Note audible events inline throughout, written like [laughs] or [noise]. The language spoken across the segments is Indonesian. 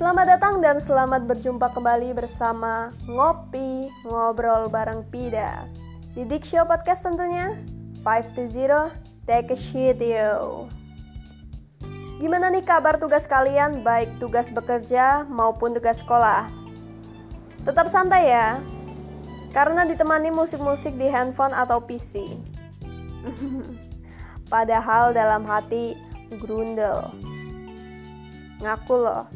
Selamat datang dan selamat berjumpa kembali bersama Ngopi Ngobrol bareng Pida. Di Dick Show Podcast tentunya 5 to 0 Take a shit yo. Gimana nih kabar tugas kalian? Baik tugas bekerja maupun tugas sekolah? Tetap santai ya Karena ditemani musik-musik di handphone atau PC [laughs] Padahal dalam hati grundel Ngaku loh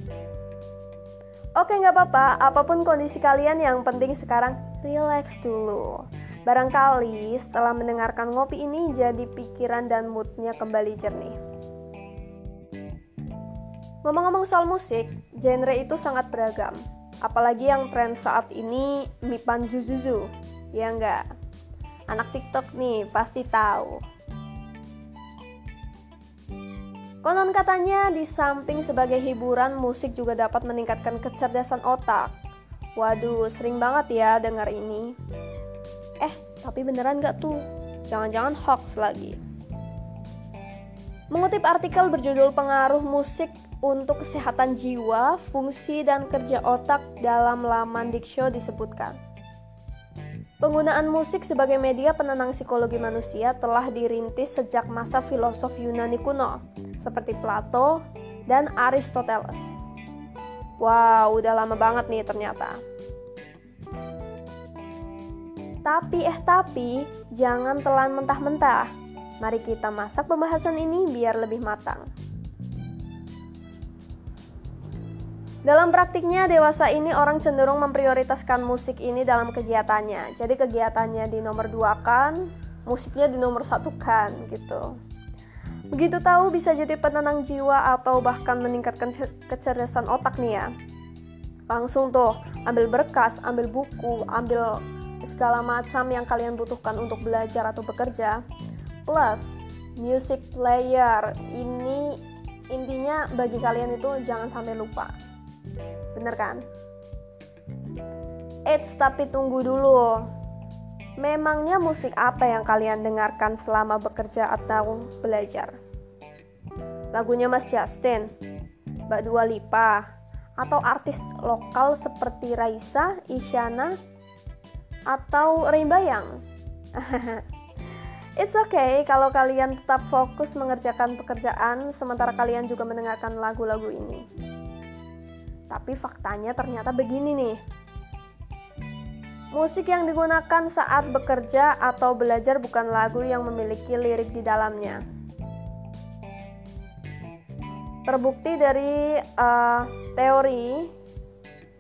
Oke nggak apa-apa, apa pun kondisi kalian yang penting sekarang relax dulu. Barangkali setelah mendengarkan ngopi ini jadi pikiran dan moodnya kembali jernih. Ngomong-ngomong soal musik, genre itu sangat beragam. Apalagi yang tren saat ini Mipan Zuzuzu, ya enggak? Anak TikTok nih pasti tahu. Konon katanya di samping sebagai hiburan, musik juga dapat meningkatkan kecerdasan otak. Waduh, sering banget ya dengar ini. Eh, tapi beneran gak tuh? Jangan-jangan hoax lagi. Mengutip artikel berjudul Pengaruh Musik untuk Kesehatan Jiwa, Fungsi dan Kerja Otak dalam laman Diksho disebutkan. Penggunaan musik sebagai media penenang psikologi manusia telah dirintis sejak masa filosof Yunani kuno, seperti Plato dan Aristoteles. Wow, udah lama banget nih ternyata. Tapi eh tapi, jangan telan mentah-mentah. Mari kita masak pembahasan ini biar lebih matang. Dalam praktiknya, dewasa ini orang cenderung memprioritaskan musik ini dalam kegiatannya. Jadi kegiatannya di nomor dua kan, musiknya di nomor satu kan, gitu. Begitu tahu bisa jadi penenang jiwa atau bahkan meningkatkan kecerdasan otak nih ya. Langsung tuh ambil berkas, ambil buku, ambil segala macam yang kalian butuhkan untuk belajar atau bekerja. Plus music player ini intinya bagi kalian itu jangan sampai lupa. Bener kan? Eits, tapi tunggu dulu. Memangnya musik apa yang kalian dengarkan selama bekerja atau belajar? Lagunya Mas Justin, Mbak Dua Lipa, atau artis lokal seperti Raisa, Isyana, atau Rimbayang? [laughs] It's okay kalau kalian tetap fokus mengerjakan pekerjaan sementara kalian juga mendengarkan lagu-lagu ini. Tapi faktanya ternyata begini nih Musik yang digunakan saat bekerja atau belajar bukan lagu yang memiliki lirik di dalamnya. Terbukti dari uh, teori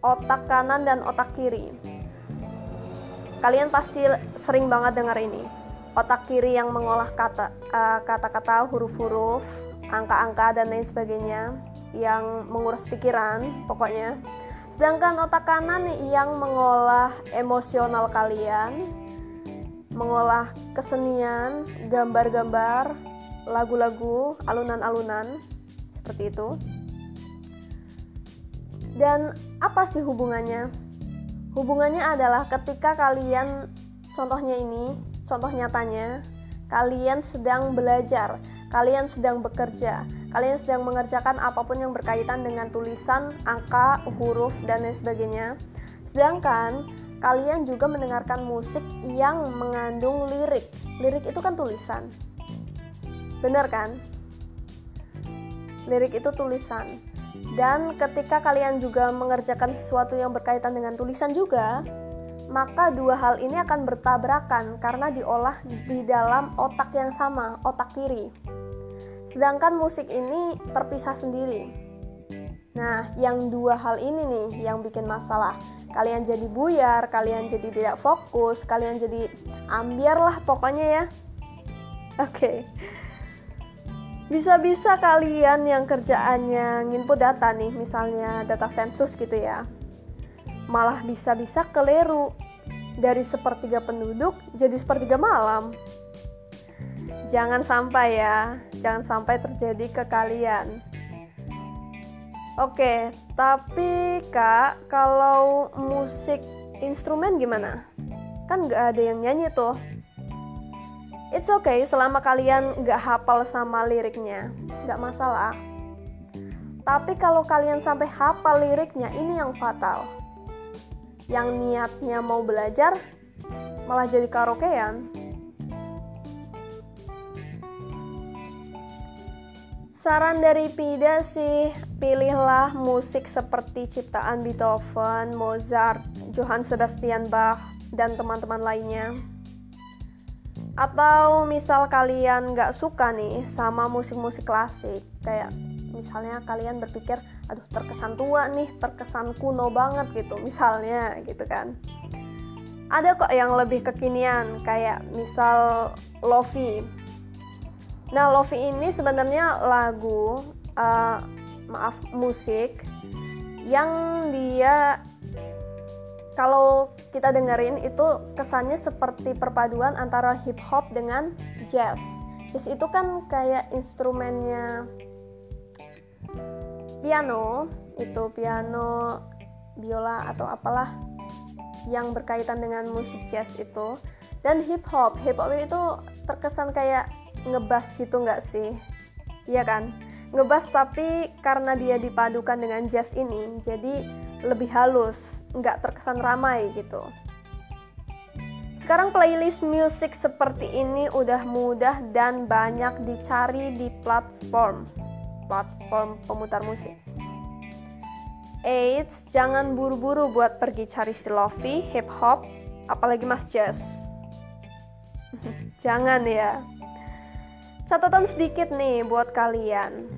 otak kanan dan otak kiri. Kalian pasti sering banget dengar ini. Otak kiri yang mengolah kata uh, kata-kata, huruf-huruf, angka-angka dan lain sebagainya yang menguras pikiran, pokoknya Sedangkan otak kanan yang mengolah emosional kalian, mengolah kesenian, gambar-gambar, lagu-lagu, alunan-alunan, seperti itu. Dan apa sih hubungannya? Hubungannya adalah ketika kalian, contohnya ini, contoh nyatanya, kalian sedang belajar, kalian sedang bekerja, kalian sedang mengerjakan apa pun yang berkaitan dengan tulisan, angka, huruf, dan lain sebagainya. Sedangkan kalian juga mendengarkan musik yang mengandung lirik. Lirik itu kan tulisan. Benar kan? Lirik itu tulisan. Dan ketika kalian juga mengerjakan sesuatu yang berkaitan dengan tulisan juga, maka dua hal ini akan bertabrakan karena diolah di dalam otak yang sama, otak kiri. Sedangkan musik ini terpisah sendiri. Nah, yang dua hal ini nih yang bikin masalah. Kalian jadi buyar, kalian jadi tidak fokus, kalian jadi ambiar lah pokoknya ya. Oke. Okay. Bisa-bisa kalian yang kerjaannya nginput data nih, misalnya data sensus gitu ya. Malah bisa-bisa keliru. Dari sepertiga penduduk jadi sepertiga malam jangan sampai ya. Jangan sampai terjadi ke kalian. Oke tapi kak kalau musik instrumen gimana? Kan nggak ada yang nyanyi tuh. It's okay selama kalian nggak hafal sama liriknya nggak masalah. Tapi kalau kalian sampai hafal liriknya, ini yang fatal. Yang niatnya mau belajar, malah jadi karaokean. Saran dari Pida sih, pilihlah musik seperti ciptaan Beethoven, Mozart, Johann Sebastian Bach, dan teman-teman lainnya. Atau misal kalian gak suka nih sama musik-musik klasik, kayak misalnya kalian berpikir, aduh terkesan tua nih, terkesan kuno banget gitu, misalnya gitu kan. Ada kok yang lebih kekinian, kayak misal Lofi, Nah, Lofi ini sebenarnya lagu uh, maaf musik yang dia kalau kita dengerin itu kesannya seperti perpaduan antara hip hop dengan jazz. Jazz itu kan kayak instrumennya piano, itu piano, biola atau apalah yang berkaitan dengan musik jazz itu. Dan hip hop, hip hop itu terkesan kayak ngebas gitu nggak sih? Iya kan? Ngebas tapi karena dia dipadukan dengan jazz ini, jadi lebih halus, nggak terkesan ramai gitu. Sekarang playlist musik seperti ini udah mudah dan banyak dicari di platform platform pemutar musik. Eits, jangan buru-buru buat pergi cari si lofi, hip hop, apalagi mas jazz. [laughs] jangan ya. Catatan sedikit nih buat kalian.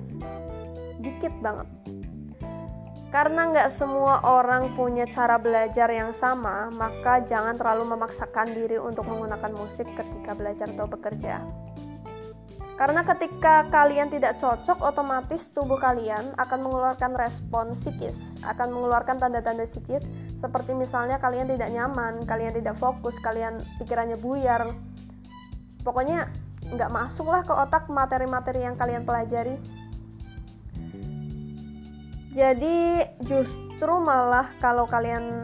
Dikit banget. Karena nggak semua orang punya cara belajar yang sama, maka jangan terlalu memaksakan diri untuk menggunakan musik ketika belajar atau bekerja. Karena ketika kalian tidak cocok, otomatis tubuh kalian akan mengeluarkan respon psikis, akan mengeluarkan tanda-tanda psikis seperti misalnya kalian tidak nyaman, kalian tidak fokus, kalian pikirannya buyar. Pokoknya nggak masuk lah ke otak materi-materi yang kalian pelajari jadi justru malah kalau kalian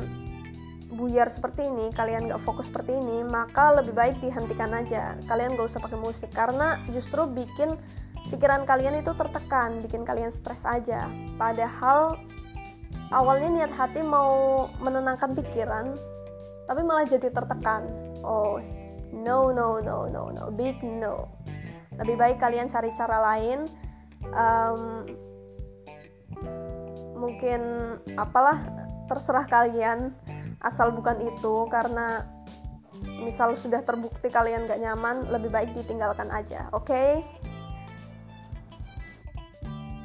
buyar seperti ini, kalian nggak fokus seperti ini, maka lebih baik dihentikan aja. Kalian gak usah pakai musik karena justru bikin pikiran kalian itu tertekan, bikin kalian stres aja. Padahal awalnya niat hati mau menenangkan pikiran, tapi malah jadi tertekan. Oh, no no no no no. Big no. Lebih baik kalian cari cara lain. Um, mungkin apalah terserah kalian. Asal bukan itu karena misal sudah terbukti kalian gak nyaman lebih baik ditinggalkan aja oke? Okay?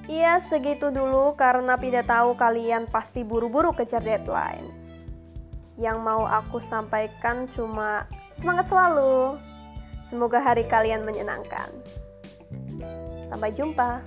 Iya segitu dulu. Karena tidak tahu kalian pasti buru-buru kejar deadline. Yang mau aku sampaikan cuma Semangat selalu. Semoga hari kalian menyenangkan. Sampai jumpa.